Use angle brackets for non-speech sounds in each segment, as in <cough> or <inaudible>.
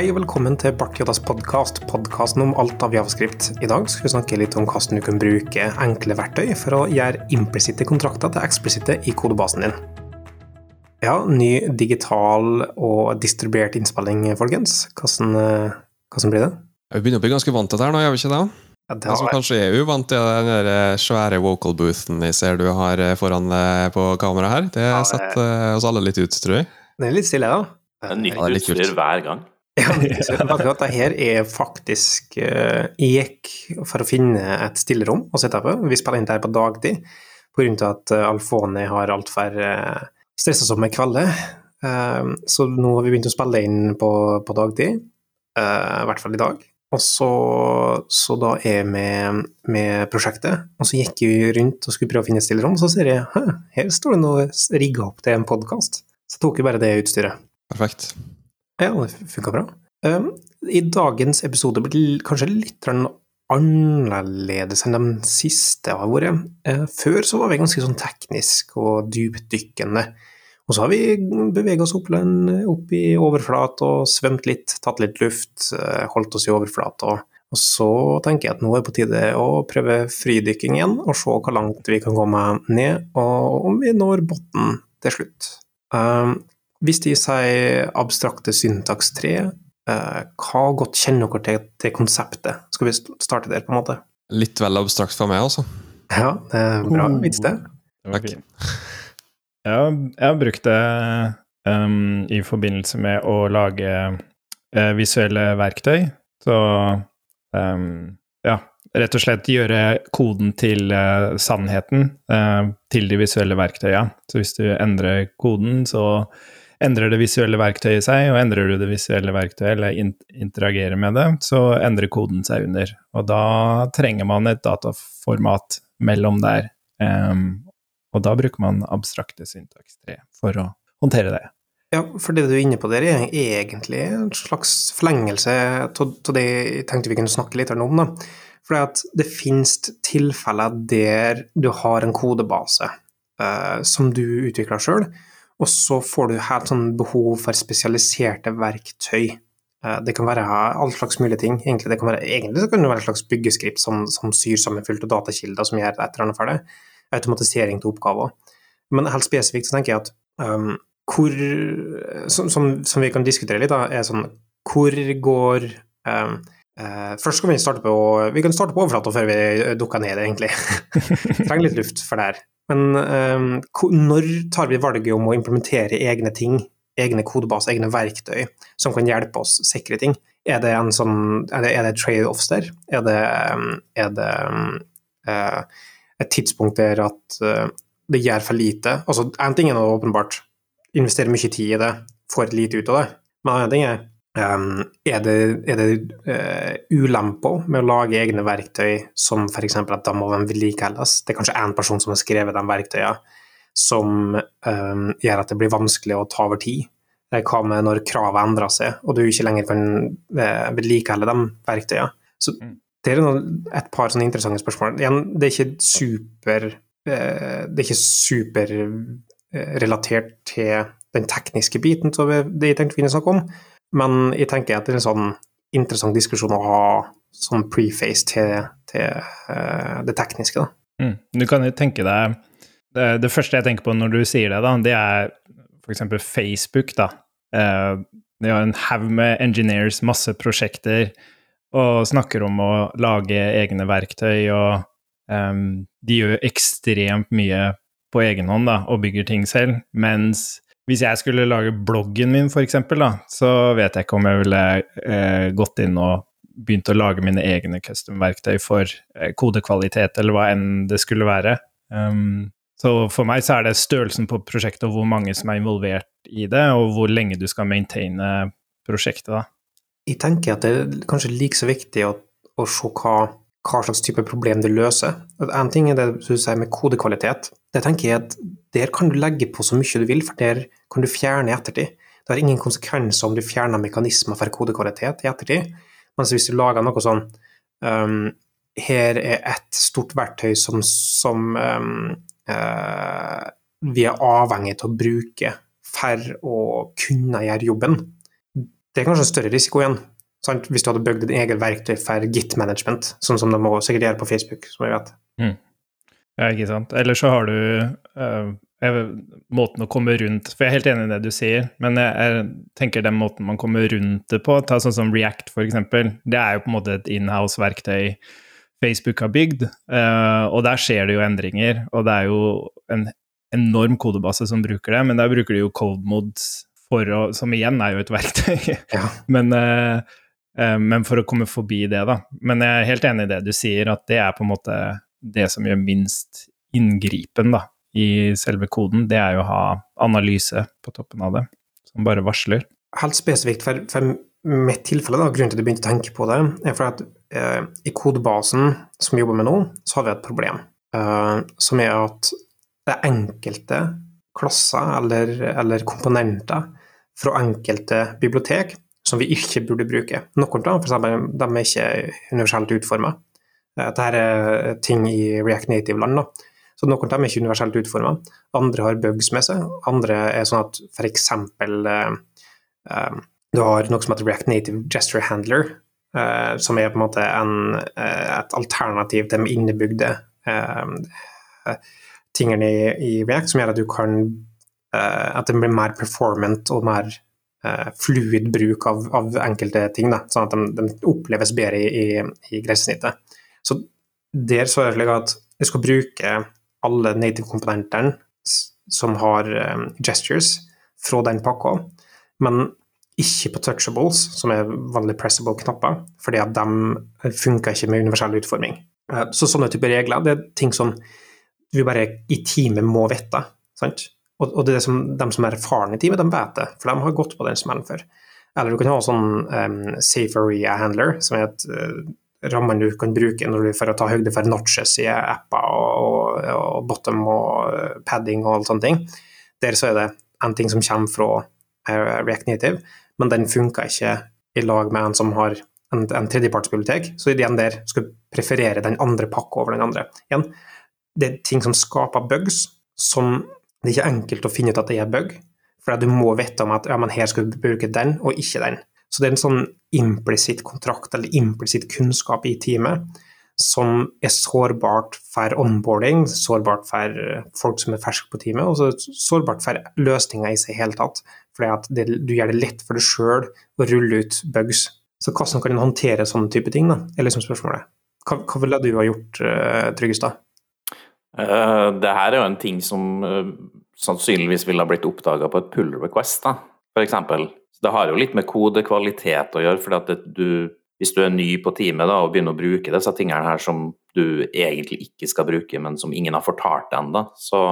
Hei og velkommen til Bartjodas podkast, podkasten om alt av javascript. I dag skal vi snakke litt om hvordan du kan bruke enkle verktøy for å gjøre implisitte kontrakter til eksplisitte i kodebasen din. Ja, ny digital og distribuert innspilling, folkens. Hvordan, eh, hvordan blir det? Vi begynner å bli ganske vant til det her nå, gjør vi ikke det? Ja, det Det som kanskje er uvant, er den der eh, svære vocal boothen jeg ser du har eh, foran på kamera her. Det Ja, det- setter oss alle litt ut, tror jeg. det er litt stille, da. Det er nytt utstyr hver gang. Ja, <laughs> det her er faktisk eh, Jeg gikk for å finne et stillerom å sitte på. Vi spiller inn det her på dagtid pga. at Alfoni Alfone har altfor uh, stressa seg med kvelder. Eh, så nå har vi begynt å spille inn på, på dagtid, eh, i hvert fall i dag. Og så, så da er jeg med, med prosjektet, og så gikk vi rundt og skulle prøve å finne et stillerom, så ser jeg Hæ, her står det noe rigga opp til en podkast. Så tok jeg bare det utstyret. Perfekt. Ja, det funka bra. I dagens episode blir det kanskje litt annerledes enn de siste har vært. Eh, Før så var vi ganske sånn teknisk og dypdykkende. Og så har vi beveget oss opp, opp i overflat og svømt litt, tatt litt luft, eh, holdt oss i overflat. Og, så tenker jeg at nå er det på tide å prøve fridykking igjen, og se hvor langt vi kan komme ned, og om vi når bunnen til slutt. Um, hvis de sier abstrakte syntaks 3, hva godt kjenner dere til, til konseptet? Skal vi st- starte der, på en måte? Litt vel abstrakt for meg, altså. Ja, det er bra Oh. vits, det. Det Takk. Ja, jeg har brukt det um, i forbindelse med å lage uh, visuelle verktøy. Så um, ja, rett og slett gjøre koden til uh, sannheten uh, til de visuelle verktøya. Så hvis du endrer koden, så endrer det visuelle verktøyet seg, og endrer du det visuelle verktøyet eller interagerer med det, så endrer koden seg under. Og da trenger man et dataformat mellom der. Um, og da bruker man abstrakte syntaks 3 for å håndtere det. Ja, for det du er inne på der, er egentlig en slags forlengelse av det jeg tenkte vi kunne snakke litt om. da. For det, finnes tilfeller der du har en kodebase eh, som du utvikler sjøl, og så får du helt sånn behov for spesialiserte verktøy. Eh, det kan være all slags mulige ting. Egentlig, det kan være, egentlig så kan det være et slags byggeskript som, som syr sammenfylt av datakilder som gjør et eller annet for det. Automatisering til oppgaver. Men helt spesifikt så tenker jeg at um, hvor som, som, som, vi kan diskutere litt, da, er sånn Hvor går um, Først skal vi starte på Vi kan starte på overflata før vi dukker ned, egentlig. <laughs> Trenger litt luft for det her. Men um, når tar vi valget om å implementere egne ting, egne kodebaser, egne verktøy, som kan hjelpe oss sikre ting? Er det en sånn Er det, det trade-offs der? Er det, er det uh, et tidspunkt der at uh, det gjør for lite? Altså, en ting er nå åpenbart investere mye tid i det, får lite ut av det. Men en annen ting er um, er det, er det uh, ulemper med å lage egne verktøy, som f.eks. at da må de vedlikeholdes? Det er kanskje én person som har skrevet de verktøyene, som um, gjør at det blir vanskelig å ta over tid. Eh, Hva med når kravet endrer seg, og du ikke lenger kan uh, vedlikeholde de verktøyene? Så Mm. det er et par sånne interessante spørsmål. Igjen, det er ikke super eh, Det er ikke superrelatert til den tekniske biten som vi- det jeg tenkte vi kunne snakke om, men jeg tenker at det er en sånn interessant diskusjon å ha som preface til, til uh, det tekniske. Da. Mm. Du kan jo tenke deg det, det første jeg tenker på når du sier det, da, det er f.eks. Facebook. da. Uh, de har en haug med engineers, masse prosjekter, og snakker om å lage egne verktøy, og um, de gjør ekstremt mye på egen hånd da, og bygger ting selv. Mens hvis jeg skulle lage bloggen min, for eksempel, da, så vet jeg ikke om jeg ville eh, gått inn og begynt å lage mine egne custom-verktøy for eh, kodekvalitet, eller hva enn det skulle være. Um, så for meg så er det størrelsen på prosjektet og hvor mange som er involvert i det, og hvor lenge du skal maintaine prosjektet, da. Jeg tenker at det er kanskje like så viktig å, å se hva, hva slags type problem det løser. En ting er det du sier med kodekvalitet. Det tenker jeg at Der kan du legge på så mye du vil, for der kan du fjerne i ettertid. Det har ingen konsekvenser om du fjerner mekanismer for kodekvalitet i ettertid. Mens hvis du lager noe sånn um, Her er et stort verktøy som, som um, uh, vi er avhengig av å bruke for å kunne gjøre jobben. det er kanskje en større risiko igjen. Sant? Hvis du hadde bygd et eget verktøy for git-management, sånn som de må sikkert gjøre på Facebook. som vi vet. Mm. Ja, ikke sant. Eller så har du uh, måten å komme rundt For jeg er helt enig i det du sier, men jeg, jeg, tenker den måten man kommer rundt det på, ta sånn som React eksempel, det er jo på en måte et inhouse-verktøy Facebook har bygd, uh, og der skjer det jo endringer. Og det er jo en enorm kodebase som bruker det, men der bruker de jo codemods for å Som igjen er jo et verktøy, <laughs> ja. <laughs> men uh, men for å komme forbi det, da. Men jeg er helt enig i det du sier, at det er på en måte det som gjør minst inngripen da, i selve koden. Det er jo å ha analyse på toppen av det, som bare varsler. Helt spesifikt for, for mitt tilfelle, da, grunnen til at jeg begynte å tenke på det, er for at eh, i kodebasen som vi jobber med nå, så har vi et problem. Eh, som er at det er enkelte klasser eller, eller komponenter fra enkelte bibliotek som vi ikke burde bruke. Noen av dem de er ikke universelt utforma. Dette er ting i React Native-land. Så Noen av dem er ikke universelt utforma. Andre har bugs med seg. Andre er sånn at f.eks. Uh, uh, du har noe som heter React Native Gesture Handler, uh, som er på en måte en, uh, et alternativ til de innebygde uh, tingene i, i, React, som gjør at du kan at det blir mer performant og mer fluid bruk av, av, enkelte ting, da, sånn at de, oppleves bedre i, i, i grensesnittet. Så der så er det slik at jeg skal bruke alle native-komponentene som har um, gestures fra den pakka, men ikke på touchables, som er vanlig pressable knapper, fordi at de funker ikke med universell utforming. Uh, så sånne typer regler det er ting som vi bare i teamet må vite. sant? Og, det er som, de som er erfarne i teamet, de vet det, for de har gått på den smellen før. Eller du kan ha sånn um, safe area handler, som er et uh, rammene du kan bruke når du for å ta høyde for notches i apper og, og, og, bottom og eh, padding og alle sånne ting. Der så er det en ting som kommer fra uh, React Native, men den funker ikke i lag med en som har en, en tredjepartsbibliotek. Så igjen der skal du preferere den andre pakka over den andre. Igjen, det er ting som skaper bugs, som det er ikke enkelt å finne ut at det er bug, for du må vite om at ja, men her skal du bruke den, og ikke den. Så det er en sånn implisitt kontrakt eller implisitt kunnskap i teamet som er sårbart for onboarding, sårbart for folk som er ferske på teamet, og så sårbart for løsninger i seg hele tatt. Fordi det, du gjør det lett for deg sjøl å rulle ut bugs. Så hvordan kan en håndtere sånne type ting, da, er liksom spørsmålet. Hva, hva ville du ha gjort, uh, Tryggestad? Uh, det her er jo en ting som uh, sannsynligvis ville ha blitt oppdaga på et pull request, da, f.eks. Det har jo litt med kodekvalitet å gjøre. for at du, Hvis du er ny på teamet da, og begynner å bruke disse tingene her som du egentlig ikke skal bruke, men som ingen har fortalt deg ennå, så,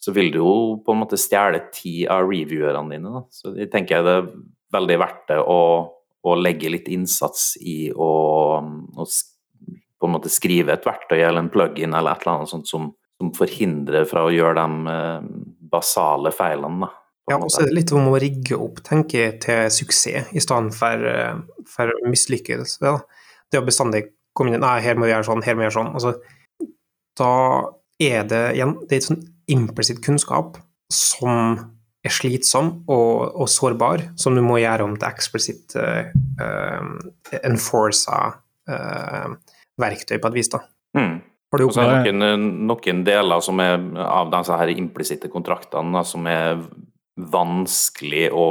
så, vil du jo på en måte stjele tid av reviewerne dine. Da. Så jeg tenker det er veldig verdt det å, å legge litt innsats i å, å på en måte skrive et verktøy eller en plug-in eller et eller annet sånt som som forhindrer fra å gjøre de eh, basale feilene. Da, ja, og så er det litt om å rigge opp tenker jeg, til suksess i stedet for, eh, for mislykkelse. Ja. Det å bestandig komme inn Nei, her må vi gjøre sånn, her må vi gjøre sånn. Altså, da er det igjen det er et sånn implisitt kunnskap som er slitsom og, og, sårbar, som du må gjøre om til eksplisitt uh, uh, enforca uh, verktøy på et vis. da. Mm. Og så er det noen, noen, deler som er av disse her implisitte kontraktene som er vanskelig å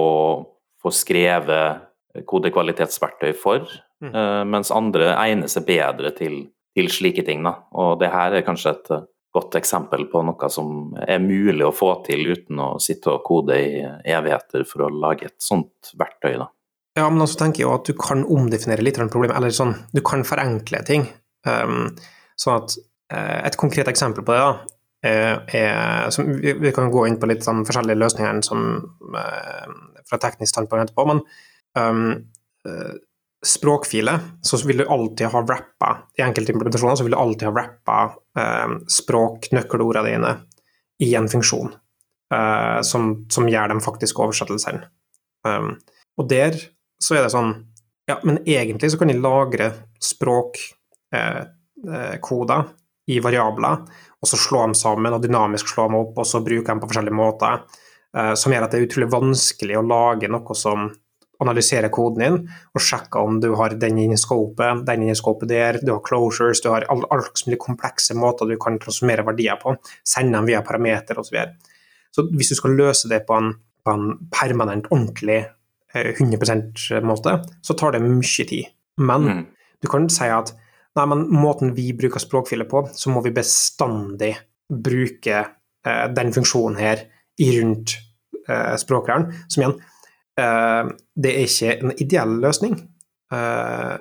få skrevet kodekvalitetsverktøy for, mm. uh, mens andre egner seg bedre til, til slike ting. Da. Og det her er kanskje et godt eksempel på noe som er mulig å få til uten å sitte og kode i evigheter for å lage et sånt verktøy. Da. Ja, men også tenker jeg at du kan omdefinere litt av problemet, eller sånn, du kan forenkle ting. Um, Sånn at eh, Et konkret eksempel på det da, eh, er som, Vi kan gå inn på litt sånn forskjellige løsninger som, eh, fra teknisk standpunkt etterpå, men um, språkfiler, så vil du alltid ha rappa I enkelte implementasjoner så vil du alltid ha rappa um, språknøkkelordene dine i en funksjon uh, som, som, gjør dem faktiske oversettelsene. Um, og der så er det sånn Ja, men egentlig så kan de lagre språkkoder Eh, i variabler, og så slå dem sammen og dynamisk slå dem opp, og så bruke dem på forskjellige måter. Eh, som gjør at det er utrolig vanskelig å lage noe som analyserer koden din og sjekke om du har den inni scopet, den inni scopet der, du har closures, du har alle all mulige komplekse måter du kan transformere verdier på, sende dem via parameter osv. Så, videre. så hvis du skal løse det på en, på en permanent, ordentlig 100 %-måte, så tar det mye tid. Men mm. du kan si at nei, men måten vi bruker språkfiler på, så må vi bestandig bruke eh, den funksjonen her i rundt eh, språkrøren, som igjen Eh, det er ikke en ideell løsning. Eh,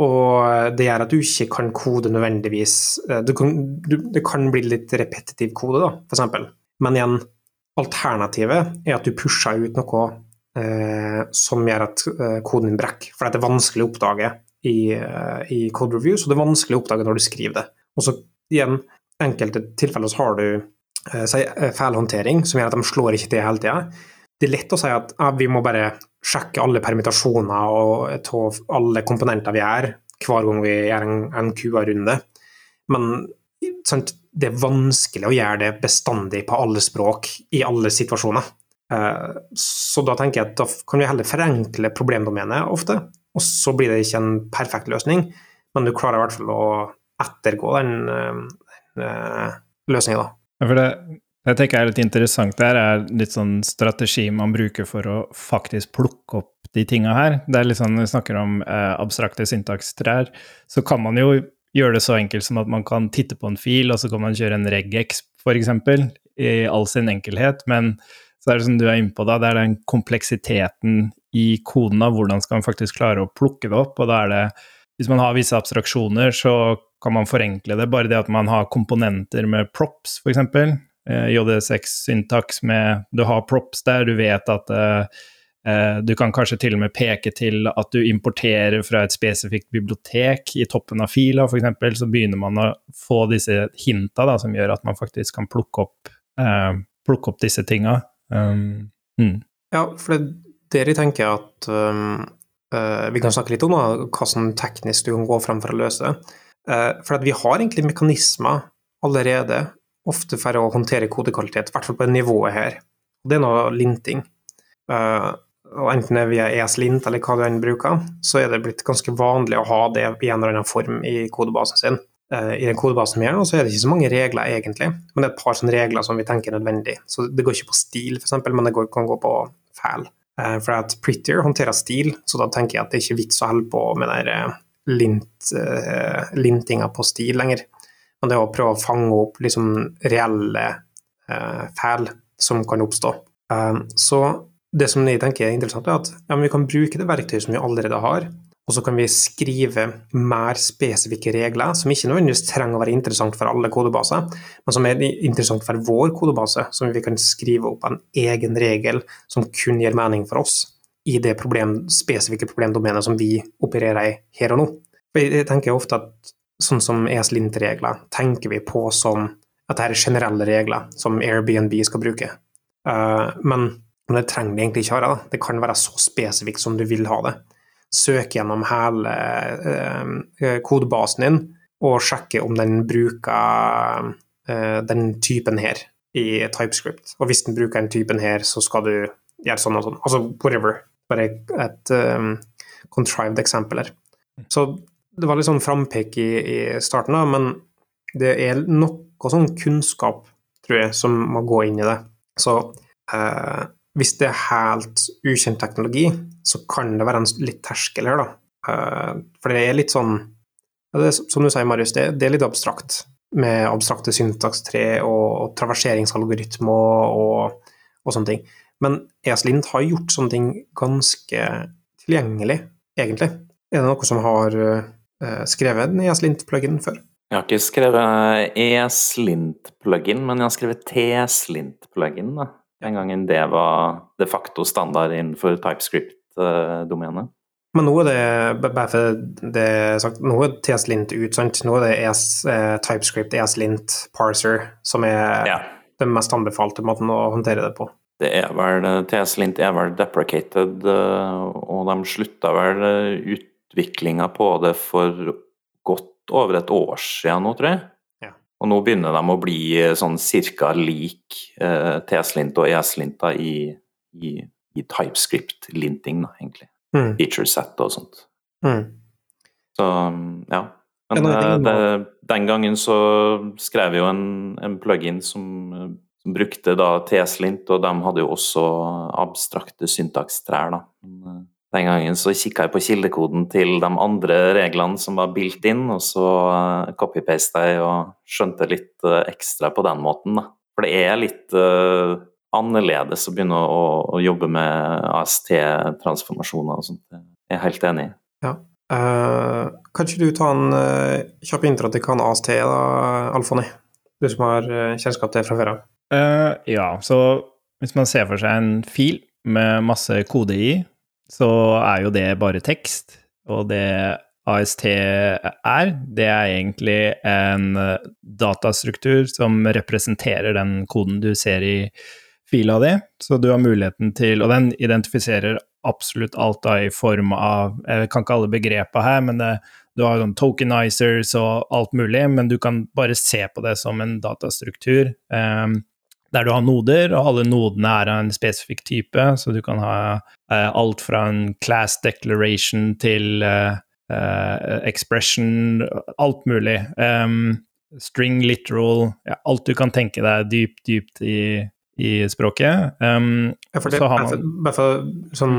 og det gjør at du ikke kan kode nødvendigvis eh, du kan, du, Det kan bli litt repetitiv kode, da, f.eks. Men igjen, alternativet er at du pusher ut noe eh, som gjør at eh, koden din brekker. For det er vanskelig å oppdage i, eh, i code review, så det er vanskelig å oppdage når du skriver det. Og så igjen, enkelte tilfeller så har du eh, feilhåndtering som gjør at de slår ikke til hele tida det er lett å si at ja, vi må bare sjekke alle permittasjoner og ta alle komponenter vi gjør, hver gang vi gjør en, en QA-runde. Men sant, det er vanskelig å gjøre det bestandig på alle språk i alle situasjoner. Eh, så da tenker jeg at da kan vi heller forenkle problemdomenet ofte, og så blir det ikke en perfekt løsning, men du klarer i hvert fall å ettergå den uh, uh, løsninga, da. Ja, for det, jeg tenker er litt interessant der, er litt sånn strategi man bruker for å faktisk plukke opp de tinga her. Det er litt sånn, Når vi snakker om eh, abstrakte syntakstrær, så kan man jo gjøre det så enkelt som at man kan titte på en fil, og så kan man kjøre en regex, f.eks., i all sin enkelhet. Men så er det som du er inne på, da, det er den kompleksiteten i koden av hvordan skal man faktisk klare å plukke det opp. Og da er det Hvis man har visse abstraksjoner, så kan man forenkle det. Bare det at man har komponenter med props, f.eks., Eh, JD6-syntaks med Du har props der, du vet at eh, du kan kanskje til og med peke til at du importerer fra et spesifikt bibliotek i toppen av fila, f.eks., så begynner man å få disse hinta da, som gjør at man faktisk kan plukke opp, eh, plukke opp disse tinga. Um, mm. Ja, for det er der jeg tenker at um, uh, vi kan snakke litt om da, hva som teknisk du kan gå frem for å løse det. for vi har egentlig mekanismer allerede ofte for å håndtere kodekvalitet, i hvert fall på det nivået her. Det er noe linting. Uh, og enten det er via ES-lint eller hva du enn bruker, så er det blitt ganske vanlig å ha det i en eller annen form i kodebasen sin. Uh, I den kodebasen vi gjør, så er det ikke så mange regler, egentlig, men det er et par sånne regler som vi tenker er nødvendig. Så det går ikke på stil, f.eks., men det kan gå på fæl. Uh, for at Prettier håndterer stil, så da tenker jeg at det er ikke vits å holde på med den lint, lintinga på stil lenger. Men det er å prøve å fange opp liksom reelle eh, feil som kan oppstå. Um, så det som jeg tenker er interessant, er at ja, vi kan bruke det verktøyet som vi allerede har, og så kan vi skrive mer spesifikke regler, som ikke nødvendigvis trenger å være interessant for alle kodebaser, men som er interessant for vår kodebase, som vi kan skrive opp en egen regel som kun gir mening for oss i det problem, spesifikke problemdomenet som vi opererer i her og nå. Jeg tenker ofte at sånn som ES-Lint-regler, tenker vi på som at dette er generelle regler som Airbnb skal bruke. Uh, men, det trenger de egentlig ikke være. Da. Det kan være så spesifikt som du vil ha det. Søk gjennom hele uh, kodebasen din og sjekke om den bruker uh, den typen her i TypeScript. Og hvis den bruker den typen her, så skal du gjøre sånn og sånn. Altså whatever. Bare et um, contrived eksempel her. Så det var litt sånn frampek i, i starten, da, men det er noe sånn kunnskap, tror jeg, som må gå inn i det. Så eh, hvis det er helt ukjent teknologi, så kan det være en litt terskel her, da. Eh, for det er litt sånn Som du sier, Marius, det, er litt abstrakt. Med abstrakte syntakstre og, og traverseringsalgoritmer og, og, sånne ting. Men ESLint har gjort sånne ting ganske tilgjengelig, egentlig. Er det noe som har eh, skrevet en ESLint-plugin før. Jeg har ikke skrevet ESLint-plugin, men jeg har skrevet TSLint-plugin. Den gangen det var de facto standard innenfor TypeScript-domenet. Men nå er det bare for det sagt, nå er TSLint ut, sant? Nå er det ES, eh, TypeScript, ESLint, Parser, som er ja. den mest anbefalte måten å håndtere det på. Det er vel, TSLint er vel deprecated, eh, og de slutta vel ut utviklinga på det for godt over et år siden nå, tror jeg. Og nå begynner de å bli eh, sånn cirka lik eh, TS-lint og ES-lint i, i, i TypeScript-linting, egentlig. Mm. feature set og sånt. Mm. Så ja. Men eh, det, den gangen så skrev jeg jo en, en plugin som, som brukte da TS-lint, og de hadde jo også abstrakte syntakstrær, da. Men, eh, Den gangen så kikka jeg på kildekoden til de andre reglene som var built inn, og så eh, copy-pasta jeg og skjønte litt eh, ekstra på den måten, da. For det er litt uh, annerledes å begynne å, å jobbe med AST-transformasjoner og sånt. Jeg er helt enig. Eh, kan ikke du ta en uh, kjapp intro til hva en AST er, da, Alfoni? Du som har uh, kjennskap til det fra før av. Eh, ja, så hvis man ser for seg en fil med masse kode i, så er jo det bare tekst. Og det AST er, det er egentlig en eh, datastruktur som representerer den koden du ser i fila di. Så du har muligheten til Og den identifiserer absolutt alt da i form av Jeg kan ikke alle begrepa her, men det, du har sånn tokenizers og alt mulig, men du kan bare se på det som en datastruktur. Um, der du har noder, og alle nodene er av en spesifikk type, så du kan ha eh, alt fra en class declaration til eh, eh, expression, alt mulig. Um, string, literal, ja, alt du kan tenke deg dypt, dypt i, i språket. Um, Ja, for det, Så har man- Bare for sånn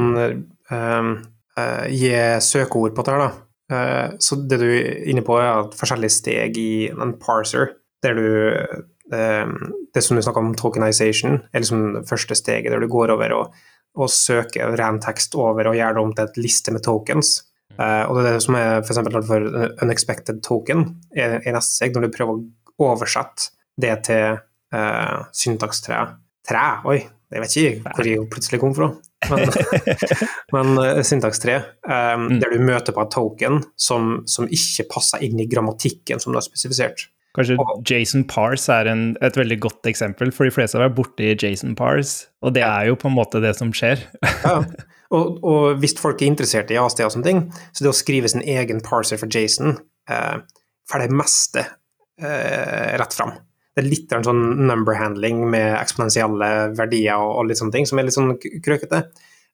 um, uh, gi søkeord på det her, da. Uh, så det du er inne på, er at forskjellige steg i en parser, der du um, Det som du snakker om tokenization, er liksom det første steget der du går over og, og søker ren tekst over og gjør det om til et liste med tokens. Uh, og det er det som er eksempel for unexpected token i, i neste når du prøver å oversette det til uh, syntakstre. Tre, oi, jeg vet ikke hvor jeg plutselig kom fra. Men, <laughs> men uh, syntakstre, um, Mm. der du møter på et token som, som ikke passer inn i grammatikken som du har spesifisert. Kanskje Jason Parse er en, et veldig godt eksempel, for de fleste har vært borti Jason Parse, og det er jo på en måte det som skjer. <laughs> Ja. Og, og hvis folk er interessert i AST og sånne ting, så det å skrive sin egen parser for Jason eh, får det meste eh, rett fram. Det er litt av en sånn number handling med eksponentielle verdier og, og litt sånne ting, som er litt sånn krøkete.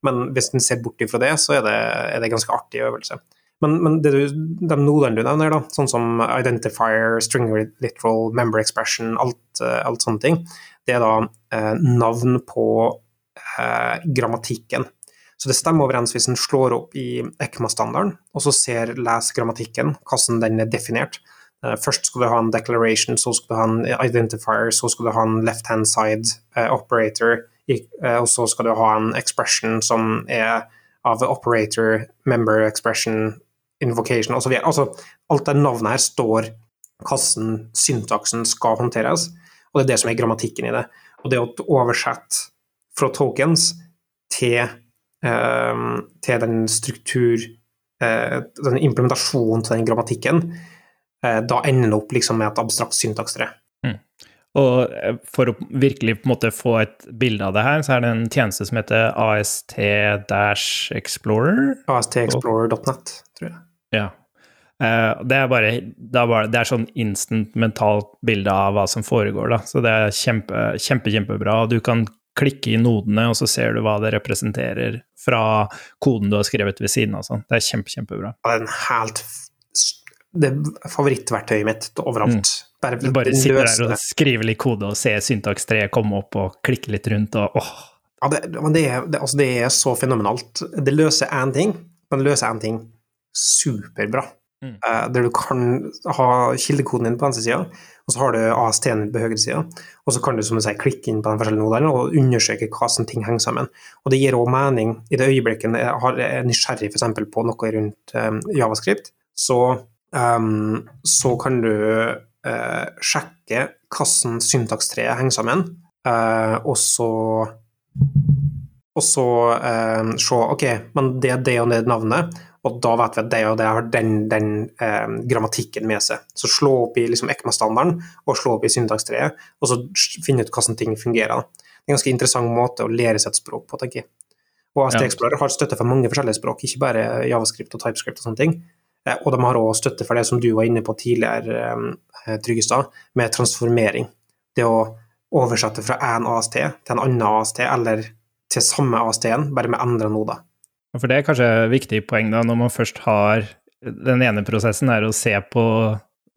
Men hvis en ser bort ifra det, så er det, er det ganske artig øvelse. Men, men det de nodene du nevner, da, sånn som identifier, string literal, member expression, alt, eh, alt sånne ting, det er da eh, navn på eh, grammatikken. Så det stemmer overens hvis en slår opp i ECMA-standarden, og så ser, leser grammatikken, hvordan den er definert. Eh, Først skal du ha en declaration, så skal du ha en identifier, så skal du ha en left hand side eh, operator, og så skal du ha en expression som er av operator, member expression, invocation osv. Altså, alt det navnet her står hvordan syntaksen skal håndteres, og det er det som er grammatikken i det. Og det å oversette fra tokens til, eh, til den struktur eh, Den implementasjonen til den grammatikken, eh, da ender det opp liksom med et abstrakt syntakstre. Og eh, for å virkelig på en måte få et bilde av det her, så er det en tjeneste som heter AST-Explorer. ASTexplorer.net, tror jeg. Ja. Uh, det er bare det er, bare, det er sånn instant mentalt bilde av hva som foregår, da. Så det er kjempe, kjempe, kjempebra. Du kan klikke i nodene, og så ser du hva det representerer fra koden du har skrevet ved siden av. Sånn. Det er kjempe, kjempebra. Det er en helt Det er favorittverktøyet mitt overalt. Bare, Du bare sitter der og skriver litt kode og ser syntakstreet komme opp og klikke litt rundt og åh. Ja, det, men det, er, det, altså det er så fenomenalt. Det løser én ting, men det løser én ting superbra. Mm. Eh, der du kan ha kildekoden din på venstre sida, og så har du AST-en din på høyre sida. Og så kan du som du sier, klikke inn på den forskjellige nodene og undersøke hva som ting henger sammen. Og det gir òg mening i det øyeblikket jeg har- er nysgjerrig eksempel på noe rundt um, javascript. Så, um, så kan du eh, sjekke hvordan syntakstreet henger sammen, eh, og så og så eh, se ok, men det er det og det navnet, og da vet vi at det og det har den, den eh, grammatikken med seg. Så slå opp i liksom ECMA-standarden og slå opp i syntakstreet, og så finne ut hvordan ting fungerer. Det er en ganske interessant måte å lære seg et språk på, tenker jeg. Og AST. Explorer har støtte for mange forskjellige språk, ikke bare javascript og typescript og sånne ting. Eh, Og de har òg støtte for det som du var inne på tidligere, eh, Tryggestad, med transformering. Det å oversette fra én AST til en annen AST, eller til samme AST-en, bare med endra noder. For det er kanskje et viktig poeng da, når man først har Den ene prosessen er å se på,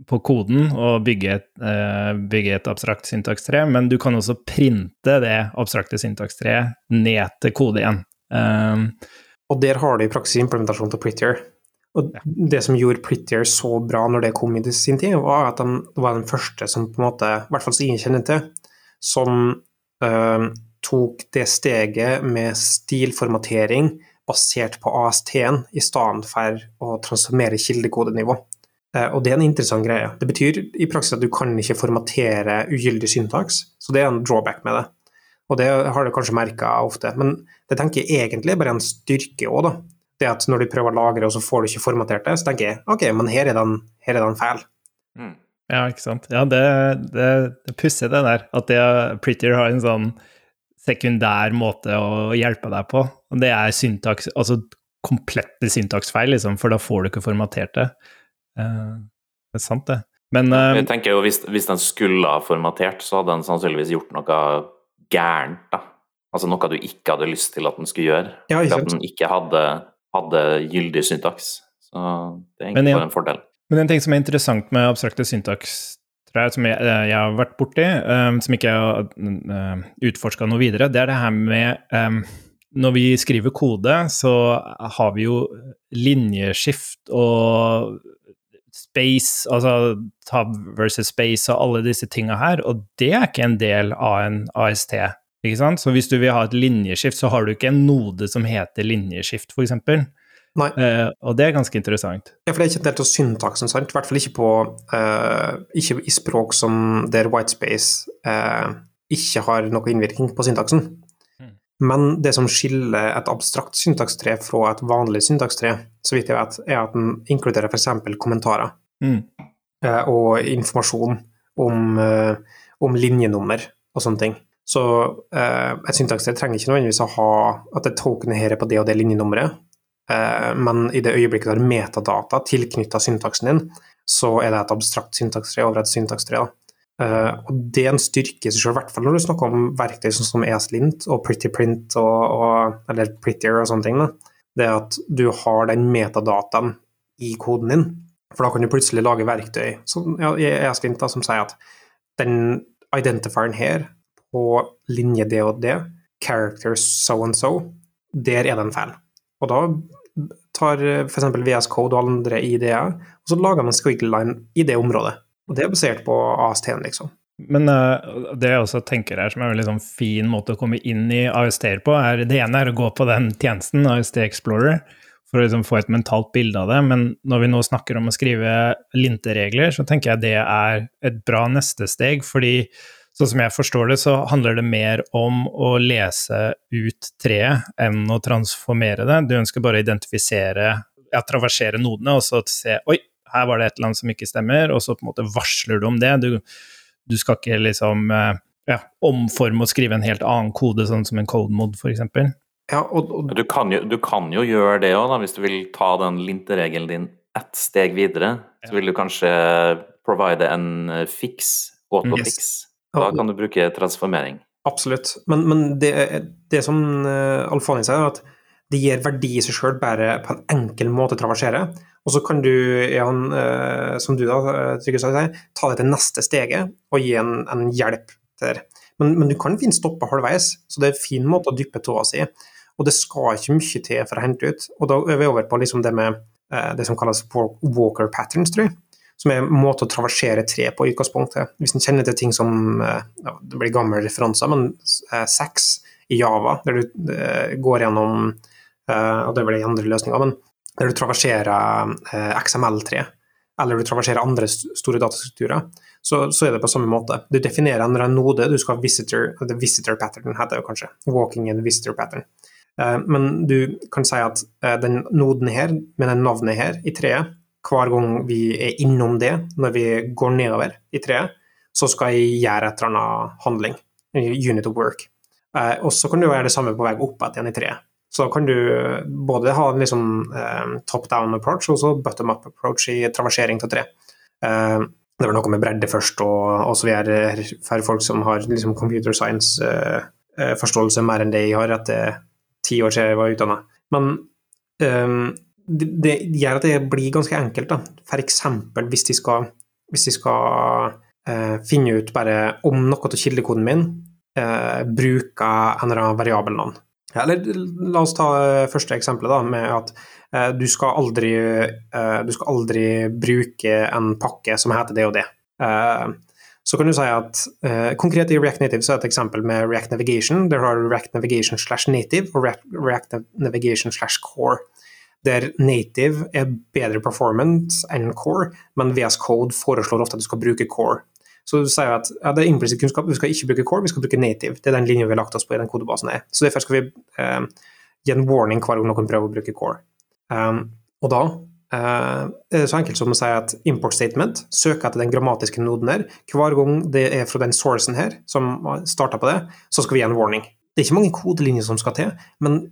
på koden og bygge et, eh, bygge et abstrakt syntakstre, men du kan også printe det abstrakte syntakstreet ned til kode igjen. Um, og der har du i praksis implementasjon til Prettier. Og det som gjorde Prettier så bra når det kom i sin tid, var at de var den første som på en måte, i hvert fall som ingen kjenner til, som øh, tok det steget med stilformatering basert på AST-en, i stedet for å transformere kildekodenivå. Eh, og det er en interessant greie. Det betyr i praksis at du kan ikke formatere ugyldig syntaks, så det er en drawback med det. Og det har du kanskje merka ofte. Men det tenker jeg egentlig bare er en styrke òg, da. Det at når du prøver å lagre, og så får du ikke formatert det, så tenker jeg ok, men her er den, her er den feil. Mm. Ja, ikke sant. Ja, det, det, det pussig det der. At det, Prettier har en sånn sekundær måte å hjelpe deg på. Og det er syntaks, altså komplette syntaksfeil, liksom, for da får du ikke formatert det. Uh, det er sant, det. Men uh, Jeg tenker jo hvis, hvis, den skulle ha formatert, så hadde den sannsynligvis gjort noe gærent, da. Altså noe du ikke hadde lyst til at den skulle gjøre. Ja, ikke at den ikke hadde, hadde gyldig syntaks. Så det er egentlig bare en fordel. Men en ting som er interessant med abstrakte syntaks tror jeg, som jeg, eh, jeg har vært borti, um, som ikke har uh, utforska noe videre, det er det her med um, Når vi skriver kode, så har vi jo linjeskift og space, altså tab versus space og alle disse tinga her, og det er ikke en del av en AST. Ikke sant? Så hvis du vil ha et linjeskift, så har du ikke en node som heter linjeskift, f.eks. Uh, og det er ganske interessant. Ja, for det er ikke en del av syntaksen, sant? I hvert fall ikke, på, uh, ikke i språk som der whitespace uh, ikke har noe innvirkning på syntaksen. Men det som skiller et abstrakt syntakstre fra et vanlig syntakstre, så vidt jeg vet, er at den inkluderer f.eks. kommentarer mm. og informasjon om, om, linjenummer og sånne ting. Så et syntakstre trenger ikke nødvendigvis å ha at det tokenet her er på det og det linjenummeret Eh, men i det øyeblikket du har metadata tilknytta syntaksen din, så er det et abstrakt syntakstre over et syntakstre. Uh, og det er en styrke i seg selv, i hvert fall når du snakker om verktøy sånn som ESLint og PrettyPrint og, og, eller Prettier og sånne ting. Da. Det er at du har den metadataen i koden din. For da kan du plutselig lage verktøy som, ja, ESLint da, som sier at den identifieren her på linje det og det, characters so and so, der er det en feil. Og da tar eh, f.eks. VS Code og andre ideer, og så lager man squiggle line i det området. Og det er basert på AST-en, liksom. Men uh, det jeg også tenker her, som er en veldig sånn fin måte å komme inn i AST-er på, er det ene er å gå på den tjenesten, AST Explorer, for å liksom få et mentalt bilde av det. Men når vi nå snakker om å skrive linteregler, så tenker jeg det er et bra neste steg, fordi Sånn som jeg forstår det, så handler det mer om å lese ut treet enn å transformere det. Du ønsker bare å identifisere, ja, traversere nodene, og så se oi, her var det et eller annet som ikke stemmer, og så på en måte varsler du om det. Du, du skal ikke liksom eh, ja, omforme og skrive en helt annen kode, sånn som en code mod, f.eks. Ja, og, og... Du, kan jo, du, kan jo, gjøre det òg, hvis du vil ta den linteregelen din ett steg videre. Så vil du kanskje provide en eh, fix, autofix. Yes. Da kan du bruke transformering. Absolutt. Men, men det, det, som uh, Alfani sier, er at det gir verdi i seg sjøl bare på en enkel måte å traversere. Og så kan du, Jan, uh, som du da, eh, Trygve sa, ta det til neste steget og gi en, en hjelp der. Men, men, du kan finne stoppe halvveis, så det er en fin måte å dyppe tåa si. Og det skal ikke mye til for å hente ut. Og da er vi over på liksom det med uh, det som kalles walker patterns, tror jeg som er en måte å traversere tre på utgangspunktet. Hvis en kjenner til ting som eh, ja, Det blir gamle referanser, men eh, sex i Java, der du eh, går gjennom Og det blir andre løsninger, men der du traverserer XML3, eller du traverserer andre store datastrukturer, så, så, er det på samme måte. Du definerer en node, du skal ha visitor, the visitor pattern heter det kanskje. Walking in visitor pattern. Men du kan si at den noden her, med den navnet her i treet, hver gang vi er innom det, når vi går nedover i treet, så skal jeg gjøre et eller annet handling. Unit of work. Eh, og så kan du gjøre det samme på vei opp igjen i treet. Så kan du både ha en liksom, eh, top down approach og så bottom up approach i traversering til tre. Eh, det var noe med bredde først, og, så videre for folk som har liksom, computer science-forståelse eh, eh, mer enn det jeg har etter ti år siden jeg var utdanna. Men um, det, det, gjør at det blir ganske enkelt. da. Eksempel hvis de skal, hvis de skal finne ut bare om noe av kildekoden min bruker en eller annen variabelnavn. Eller la oss ta første eksempelet, da, med at eh, du, skal aldri, du skal aldri bruke en pakke som heter det og det. så kan du si at Konkret i React Native så er et eksempel med React Navigation. Der har du React Navigation slash native og React Navigation slash core der native er bedre performance enn core, men VS Code foreslår ofte at du skal bruke core. Så du sier at ja, det er implisitt kunnskap, vi skal ikke bruke core, vi skal bruke native. Det er den linja vi har lagt oss på i den kodebasen. her. Så derfor skal vi eh, gi en warning hver gang noen prøver å bruke core. Um, og da eh, er det så enkelt som å si at import statement søker etter den grammatiske noden her. Hver gang det er fra den sourcen her som starter på det, så skal vi gi en warning. Det er ikke mange kodelinjer som skal til, men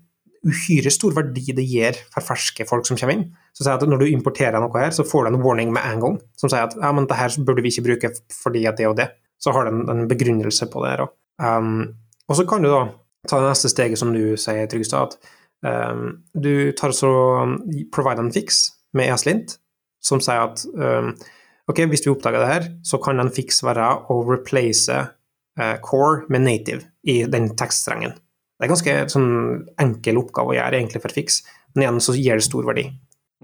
uhyre stor verdi det gir for ferske folk som kommer inn. Så sier at Når du importerer noe her, så får du en warning med en gang som sier at ja, men det her burde vi ikke bruke fordi at det og det. Så har du en, en begrunnelse på det. her Um, og så kan du da ta det neste steget, som du sier, Trygstad, at um, du tar så provide en fix med ESLint, som sier at um, ok, hvis du oppdager det her, så kan en fix være å replace uh, core med native i den tekststrengen. Det er ganske sånn, enkel oppgave å gjøre egentlig for fiks, men igjen så gir det stor verdi.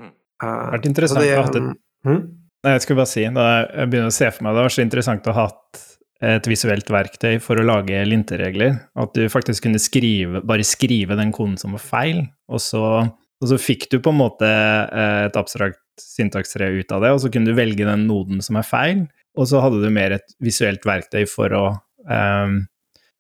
Mm. Uh, det har vært interessant det, å ha det. hmm? Nei, jeg skulle bare si, da jeg begynner å se for meg det, var så interessant å ha hatt et visuelt verktøy for å lage linteregler. At du faktisk kunne skrive, bare skrive den koden som var feil, og så, og så fikk du på en måte eh, et abstrakt syntakstre ut av det, og så kunne du velge den noden som er feil, og så hadde du mer et visuelt verktøy for å um, Eh,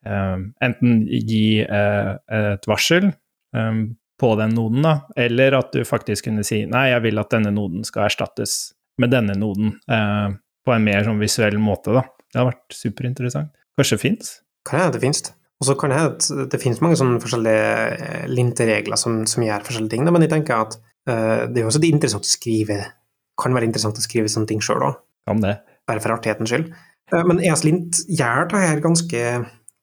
enten gi eh, et varsel eh, på den noden, da, eller at du faktisk kunne si nei, jeg vil at denne noden skal erstattes med denne noden, på en mer sånn visuell måte. da. Det har vært superinteressant. Kanskje det fins? Kan hende det fins. Og så kan det hende det finnes mange sånne forskjellige linteregler som, som gjør forskjellige ting, da. men jeg tenker at uh, det er jo også interessant å skrive kan være interessant å skrive sånne ting sjøl òg. Bare for artighetens skyld. Uh, men ESLint gjør det her ganske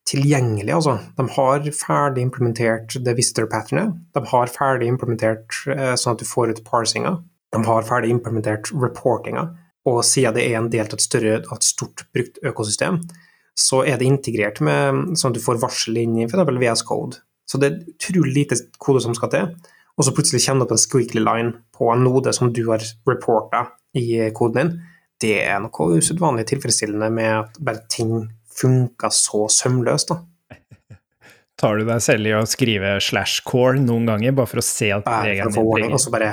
tilgjengelig. Altså. De har ferdig implementert det visitor-patternet. De har ferdig implementert eh, sånn at du får ut parsinga. De har ferdig implementert reportinga. Og siden det er en del av et større, et stort brukt økosystem, så er det integrert med sånn at du får varsel inn i f.eks. VS Code. Så det er utrolig lite kode som skal til. Og så plutselig kommer det opp en squeaky line på en node som du har reporta i koden din. Det er noe usedvanlig tilfredsstillende med at bare ting funka så sømløst, da. <laughs> Tar du deg selv i å skrive slash core noen ganger, bare for å se at regelen din trenger Og så bare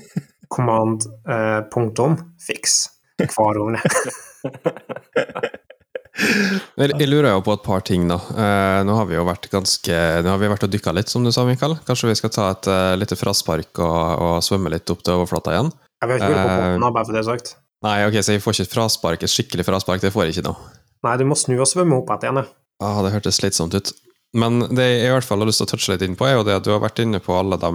<laughs> command uh, punktum fix hver gang. <laughs> Jeg lurer jo på et par ting, da. Uh, nå har vi jo vært ganske Nå har vi vært og dykka litt, som du sa, Mikael. Kanskje vi skal ta et uh, lite fraspark og, og, svømme litt opp til overflata igjen? Jeg vil ikke hvor på båten, bare for det sagt. Nei, ok, så jeg får ikke et fraspark, et skikkelig fraspark, det får jeg ikke nå. Nei, du må snu og svømme opp igjen. Ah, det hørtes slitsomt ut. Men det jeg i hvert fall har lyst til å touche litt inn på, er jo det at du har vært inne på alle de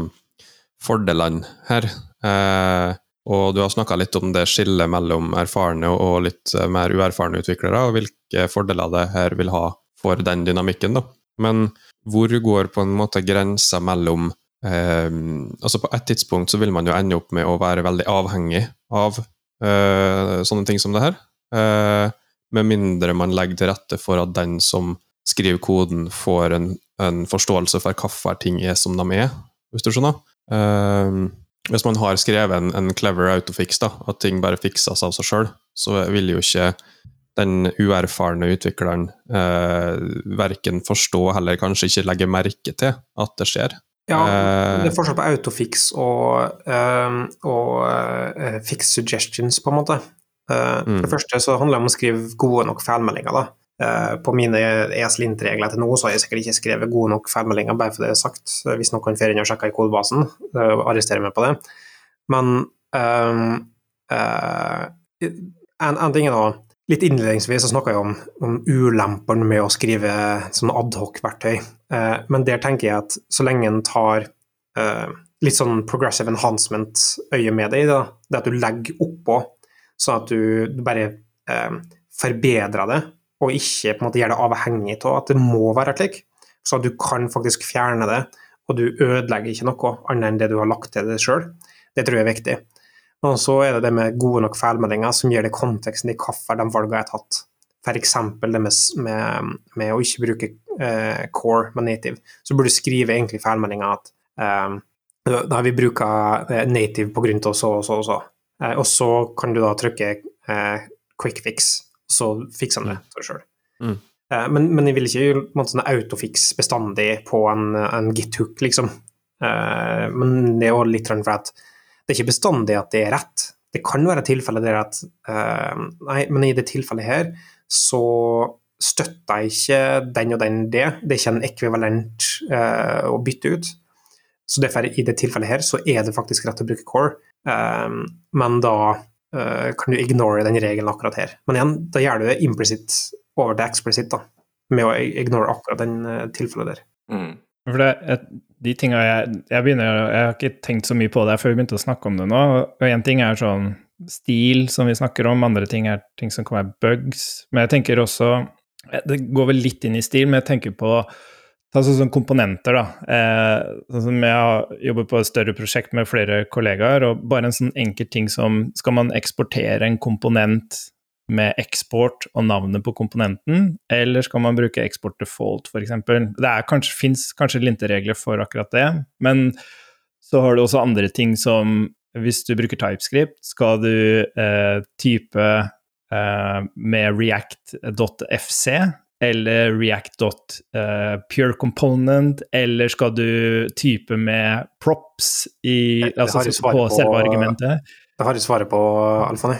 fordelene her. Eh, og du har snakka litt om det skillet mellom erfarne og litt eh, mer uerfarne utviklere, og hvilke fordeler det her vil ha for den dynamikken. da. Men hvor går på en måte grensa mellom eh, altså På et tidspunkt så vil man jo ende opp med å være veldig avhengig av eh, sånne ting som det her. Eh, med mindre man legger til rette for at den som skriver koden, får en, en forståelse for hvorfor ting er som de er, hvis du skjønner. Uh, hvis man har skrevet en, en clever autofix, da, at ting bare fikses av seg sjøl, så vil jo ikke den uerfarne utvikleren eh, verken forstå eller kanskje ikke legge merke til at det skjer. Ja, eh, det er forskjell på autofix og, uh, og uh, fix suggestions, på en måte. Uh, mm. For det første så handler det om å skrive gode nok feilmeldinger. da. Uh, på mine ESLint-regler til nå så har jeg sikkert ikke skrevet gode nok feilmeldinger, bare for det er sagt. Hvis noen får inn og sjekker i kodebasen, uh, arresterer meg på det. Men um, en, en, ting er da Litt innledningsvis så snakka jeg om, om ulempene med å skrive sånn adhoc-verktøy. men der tenker jeg at så lenge en tar litt sånn progressive enhancement-øye med deg, da, det at du legger oppå sånn at du, bare eh, forbedrer det, og ikke på en måte gjør det avhengig av at det må være slik. Så at du kan faktisk fjerne det og du ødelegger ikke noe annet enn det du har lagt til deg sjøl. Det tror jeg er viktig. Og så er det det med gode nok feilmeldinger som gir det konteksten i hvorfor de valgene er tatt. F.eks. det med, med, med, å ikke bruke eh, core med native. Så burde du skrive egentlig feilmeldinga at eh, da har vi bruka eh, native på grunn til så og så og så. Eh, og så kan du da trykke eh, quick fix, så fikser han det for deg sjøl. Mm. Eh, men, men, jeg vil ikke sånn autofix bestandig på en, en githook, liksom. Eh, men det er jo litt for at det er ikke bestandig at det er rett. Det kan være tilfeller der at Nei, men i det tilfellet her så støtter jeg ikke den og den det. Det er ikke en ekvivalent å bytte ut. Så derfor i det tilfellet her så er det faktisk rett å bruke core, men da uh, kan du ignore den regelen akkurat her. Men igjen, da gjør du det implisitt over til eksplisitt, da, med å ignore akkurat den uh, tilfellet der. Mm. For det, de tinga jeg, jeg begynner, jeg har ikke tenkt så mye på det før vi begynte å snakke om det nå. og Én ting er sånn stil som vi snakker om, andre ting er ting som kan være bugs. Men jeg tenker også eh, Det går vel litt inn i stil, men jeg tenker på ta sånn komponenter, da. Eh, sånn som jeg har jobbet på et større prosjekt med flere kollegaer, og bare en sånn enkel ting som Skal man eksportere en komponent med eksport og navnet på komponenten, eller skal man bruke eksport default, f.eks.? Det kanskje, fins kanskje linteregler for akkurat det, men så har du også andre ting som hvis du bruker TypeScript, skal du eh, type eh, med react.fc eller react.purecomponent, eh, eller skal du type med props i, altså, på, på selve argumentet? Det har du svaret på, Alfani.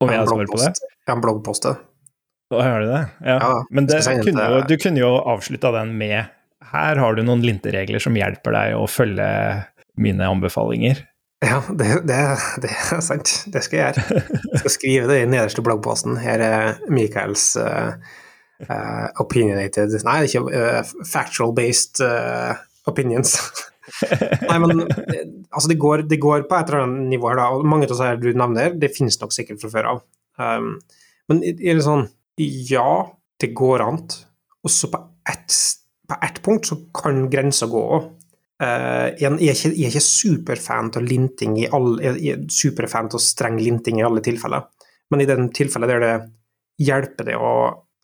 Om jeg har svaret på det? Jeg har en bloggpost. Å, har du det? Ja. ja Men det, kunne jo, du kunne jo avslutta den med Her har du noen linteregler som hjelper deg å følge mine anbefalinger. Ja, det, det, det, er sant. Det skal jeg gjøre. Jeg <laughs> skal skrive det i den nederste bloggposten. Her er Michaels uh, uh, opinionated Nei, ikke uh, factual-based opinions. <laughs> Nei, men altså, det går, det går, på et eller annet nivå her, da. Og mange av disse du nevner, det finnes nok sikkert fra før av. Um, men er det sånn Ja, det går an. Også på ett, på ett punkt så kan grensa gå òg. Uh, jeg, er ikke, jeg, er ikke, superfan av linting i alle, jeg er superfan av streng linting i alle tilfeller. Men i den tilfellet der det hjelper det å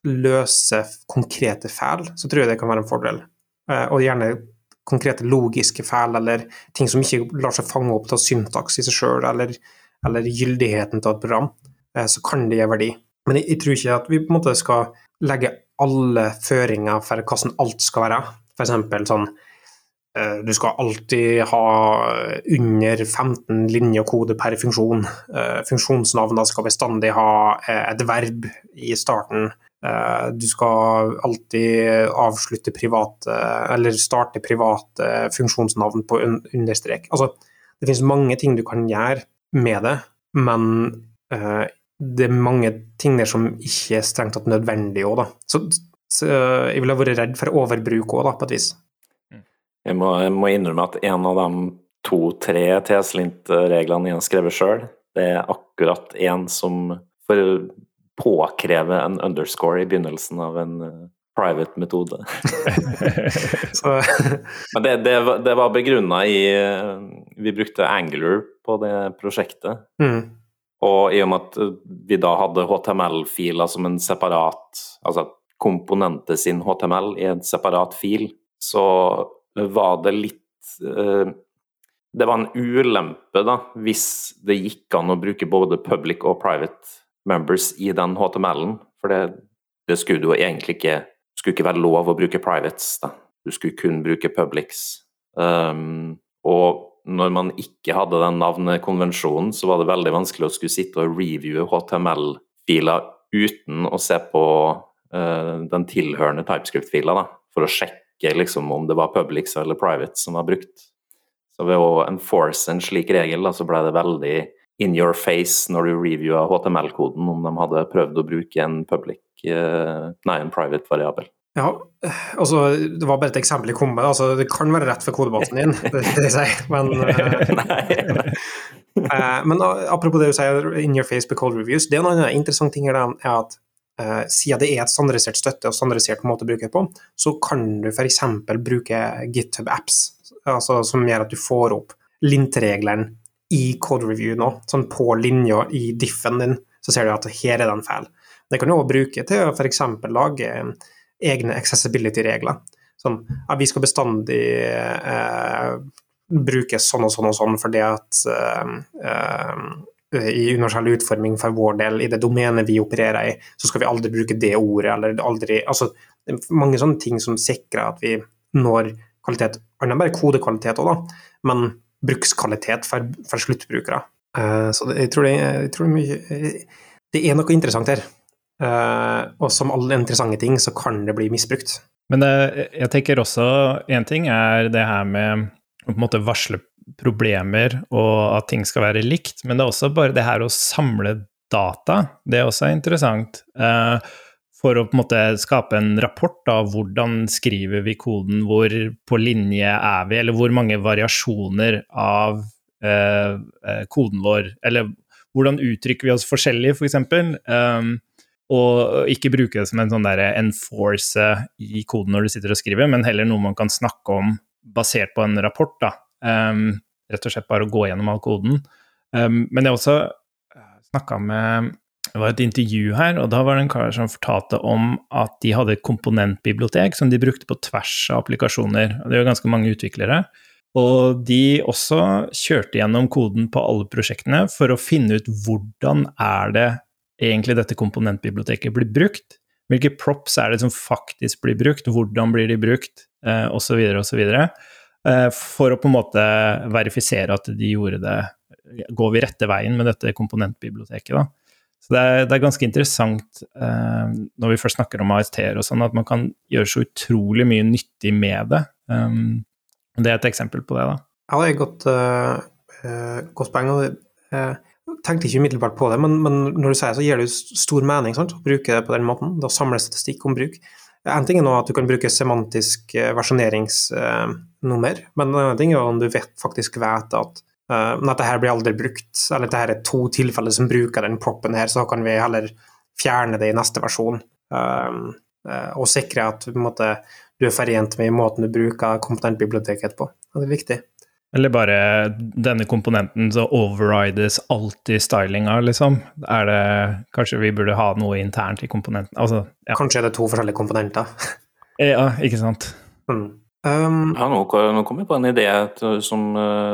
løse konkrete feil, så tror jeg det kan være en fordel. Uh, og gjerne konkrete logiske feil, eller ting som ikke lar seg fange opp av syntaks i seg sjøl, eller, eller, gyldigheten til et program, uh, så kan det gi verdi. Men jeg, tror ikke at vi på en måte skal legge alle føringer for hvordan alt skal være. F.eks. sånn Eh, du skal alltid ha under 15 linjer kode per funksjon. Eh, funksjonsnavnene skal bestandig ha eh, et verb i starten. Du skal alltid avslutte private, eller starte private funksjonsnavn på understrek. Altså, det finnes mange ting du kan gjøre med det, men det er mange ting der som ikke er strengt tatt nødvendig òg, da. Så, så, jeg ville vært redd for overbruk òg, på et vis. Jeg må, jeg må, innrømme at en av de to-tre TS-Lint-reglene jeg har skrevet sjøl, det er akkurat en som får påkreve en underscore i begynnelsen av en eh, private metode. <laughs> Men det, det, det var begrunna i eh, Vi brukte Angular på det prosjektet. Mm. Og i og med at vi da hadde HTML-filer som en separat Altså komponenter sin HTML i en separat fil, så var det litt eh, Det var en ulempe, da, hvis det gikk an å bruke både public og private members i den HTML-en. For det, det skulle jo egentlig ikke skulle ikke være lov å bruke privates. Da. Du skulle kun bruke publics. Um, og når man ikke hadde den navnekonvensjonen, så var det veldig vanskelig å skulle sitte og reviewe HTML-filer uten å se på uh, den tilhørende TypeScript-fila, for å sjekke liksom, om det var publics eller private som var brukt. Så ved å enforce en slik regel, da, så ble det veldig in your face når du reviewa HTML-koden, om de hadde prøvd å bruke en public, eh, nei, en private variabel. Ja, altså det var bare et eksempel jeg kom med. Altså, det kan være rett for kodebasen din, det, det sier, men uh, <laughs> uh, <laughs> Men apropos det du sier, in your face code reviews, det er en annen interessant ting her, er at Uh, siden det er et standardisert støtte og standardisert måte å bruke det på, så kan du f.eks. bruke GitHub Apps altså, som gjør at du får opp lintreglene i code review nå, sånn på linja i diffen din, så ser du at her er den feil. Det kan du òg bruke til å f.eks. lage egne accessibility-regler. Sånn at vi skal bestandig eh, bruke sånn og sånn og sånn fordi at eh, eh, i universell utforming for vår del, i det domenet vi opererer i, så skal vi aldri bruke det ordet, eller aldri Altså, mange sånne ting som sikrer at vi når kvalitet, annet bare kodekvalitet òg, da, men brukskvalitet for, for sluttbrukere. Uh, så det, jeg tror, det, jeg tror det, er mye, det er noe interessant her. Uh, og som alle interessante ting, så kan det bli misbrukt. Men det, jeg tenker også én ting er det her med å på en måte varsle problemer og at ting skal være likt, men det er også bare det her å samle data. Det er også interessant. Uh, for å på en måte skape en rapport av hvordan skriver vi koden, hvor på linje er vi, eller hvor mange variasjoner av eh, koden vår, eller hvordan uttrykker vi oss forskjellig, f.eks. For eksempel. um, og ikke bruke det som en sånn derre enforce i koden når du sitter og skriver, men heller noe man kan snakke om basert på en rapport. da. Um, rett og slett bare å gå gjennom all koden. Um, men jeg har også snakka med Det var et intervju her, og da var det en kar som fortalte om at de hadde et komponentbibliotek som de brukte på tvers av applikasjoner. og Det jo ganske mange utviklere. Og de også kjørte gjennom koden på alle prosjektene for å finne ut hvordan er det egentlig dette komponentbiblioteket blir brukt. Hvilke props er det som faktisk blir brukt, hvordan blir de brukt, eh, osv., osv. Eh, for å på en måte verifisere at de gjorde det Går vi rette veien med dette komponentbiblioteket, da? Så det er, det er ganske interessant eh, når vi først snakker om AST-er og sånn, at man kan gjøre så utrolig mye nyttig med det. Um, det er et eksempel på det, da. Ja, det er et godt, uh, godt poeng. uh, tenkte ikke umiddelbart på det, men, men, når du sier det, så gir det jo stor mening sant? å bruke det på den måten. Da samles statistikk om bruk. En ting er nå at du kan bruke semantisk versjoneringsnummer, men en annen ting er om du vet, faktisk vet at uh, dette her blir aldri brukt, eller at dette her er to tilfeller som bruker den proppen her, så kan vi heller fjerne det i neste versjon. Uh, uh, og sikre at måte, du er forent med måten du bruker komponentbiblioteket på. Det er viktig. Eller bare denne komponenten så overrides alltid stylinga, liksom? Er det Kanskje vi burde ha noe internt i komponenten? Altså, ja. Kanskje er det to forskjellige komponenter? <laughs> ja, ikke sant. Mm. Um, ja, nå, nå kom jeg på en idé som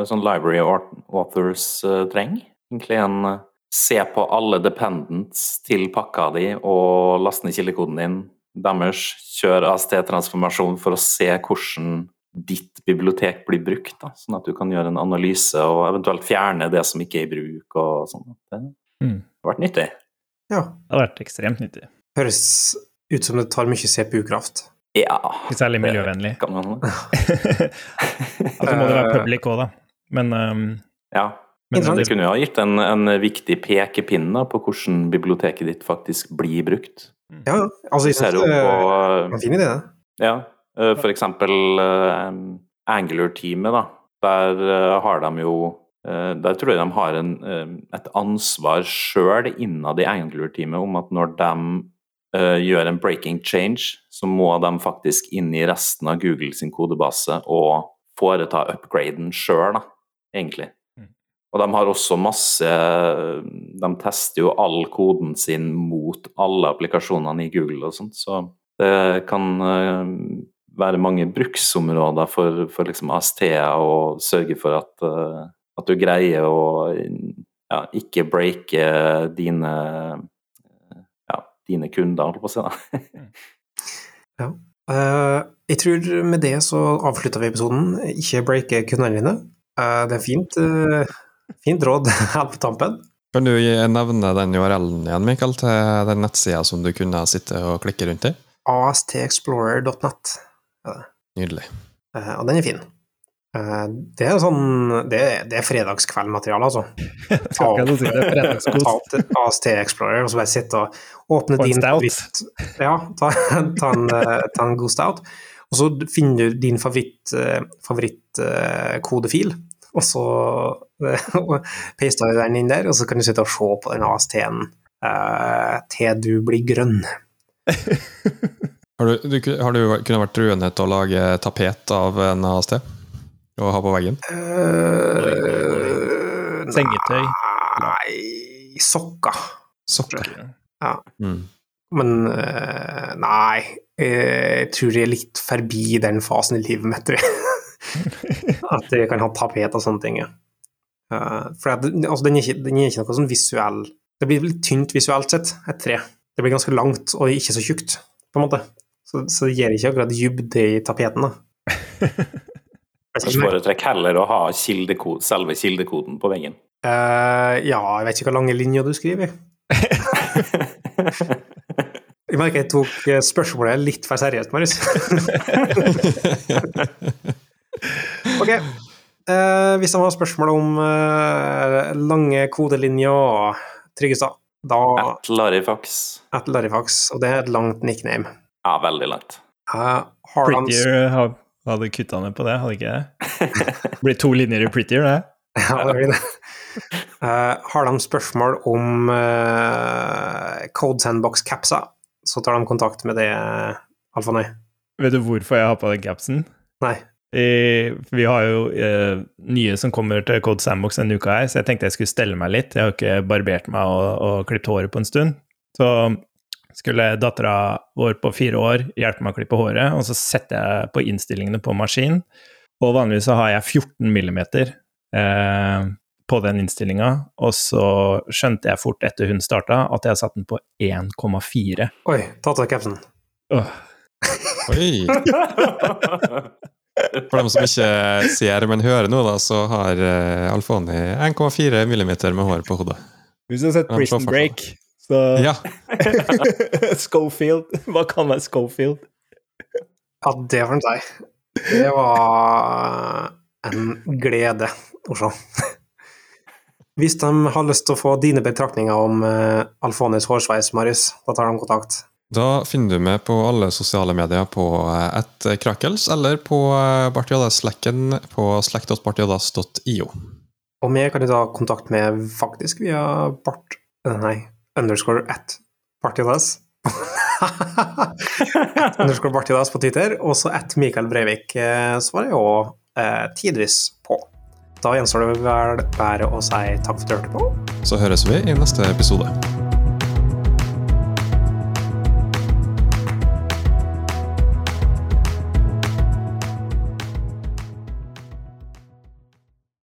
sånn library authors uh, trenger. Egentlig en uh, se på alle dependents til pakka di og laste ned kildekoden din deres, kjør AST-transformasjon for å se hvordan ditt bibliotek blir brukt, da, sånn at du kan gjøre en analyse og eventuelt fjerne det som ikke er i bruk. og sånn. Det mm. har vært nyttig. Ja. Det har vært ekstremt nyttig. Høres ut som det tar mye CPU-kraft. Ja. Ikke særlig miljøvennlig. Kan man altså <laughs> må det være public òg, da. Men um, Ja. Men det kunne jo ha gitt en, en viktig pekepinne på hvordan biblioteket ditt faktisk blir brukt. Ja, altså jeg synes det er en fin idé, det. Ja, Eh, for eksempel eh, Angular-teamet, da. Der eh, har de jo Der tror jeg de har en, et ansvar sjøl innad i Angular-teamet om at når de gjør en breaking change, så må de faktisk inn i resten av Google sin kodebase og foreta upgraden sjøl, egentlig. Mm. Og de har også masse De tester jo all koden sin mot alle applikasjonene i Google og sånt, så det kan være mange bruksområder for, for liksom AST-er og sørge for at, uh, at, du greier å ja, ikke breake dine, dine kunder, holdt på å si. <laughs> Ja. Uh, jeg tror med det så avslutta vi episoden. Ikke breake kundene dine. Uh, det er fint, fint råd <laughs> helt på tampen. Kan du nevne den URL-en igjen, Mikael, til den nettsida som du kunne sitte og klikke rundt i? astexplorer.net. Nydelig. Uh, og den er fin. Uh, det er sånn Det, det er fredagskveldmateriale, altså. <laughs> Ta opp, si det, ta opp AST Explorer og så bare sitte og åpne din favoritt. Ja, ta, ta, en, eh, ta, en, god stout. Og så finner du din favorittkodefil, favoritt, uh, og så <laughs> paster du den inn der, og så kan du sitte og se på den AST-en til du blir grønn. Har du, du, har du kunnet vært truende til å lage tapet av en AST? å ha på veggen? Uh, Sengetøy. Nei Sokker. Sokker. Ja. Mm. Men eh, nei, jeg tror jeg er litt forbi den fasen i livet mitt, tror jeg. <laughs> At jeg kan ha tapet og sånne ting. ja. Eh, for at, altså, den, er ikke, den er ikke noe sånn visuell Det blir litt tynt visuelt sett, et tre. Det blir ganske langt og ikke så tjukt, på en måte. Så, så det gir ikke akkurat dybde i tapeten, da. <laughs> Jeg foretrekker heller å ha kildekod, selve kildekoden på veggen. Uh, ja, jeg vet ikke hvor lange linjer du skriver. <laughs> Jeg merker jeg tok eh, spørsmålet litt for seriøst, Marius. <laughs> ok. Eh, hvis det var spørsmål om eh, lange kodelinjer, Tryggestad, da At Larifax. At Larifax, og det er et langt nickname. Ja, veldig langt. Uh, Prettier hadde kutta ned på det, hadde ikke det? Blir to linjer i Prettier, det. <laughs> Ja, det blir det. Eh, har de spørsmål om uh, Code Sandbox-capser, så tar de kontakt med det, Alfanøy. Vet du hvorfor jeg har på den capsen? Nei. I, vi har jo uh, nye som kommer til Code Sandbox denne uka her, så jeg tenkte jeg skulle stelle meg litt. Jeg har ikke barbert meg og, og klippet håret på en stund. Så skulle dattera vår på fire år hjelpe meg å klippe håret, og så setter jeg på innstillingene på maskin. Og vanligvis så har jeg 14 millimeter eh, på den innstillinga, og så skjønte jeg fort etter hun starta at jeg har satt den på 1,4. Oi, ta av capsen. Oi! For dem som ikke ser, men hører nå, da, så har uh, Alfoni 1,4 millimeter med hår på hodet. Hvis du har sett Prison Break, så Ja. <laughs> Schofield. Hva kan være Schofield? Ja, det var en si. Det var en glede å se. Hvis de har lyst til å få dine betraktninger om uh, Alfonis hårsveis, Marius, da tar de kontakt. Da finner du meg på alle sosiale medier på eh, ett Krakels, eller på eh, Bartjodas-slekken på slack.bartiodas.io. Og meg kan du ta kontakt med faktisk via Bart... eh, Nei, underscore at Bartiodas. <laughs> underscore Bartiodas på Twitter, og så at Mikael Breivik eh, svarer jeg òg eh, tidvis på. Da gjenstår det vel bare å si takk for at du hørte på. Så høres vi i neste episode.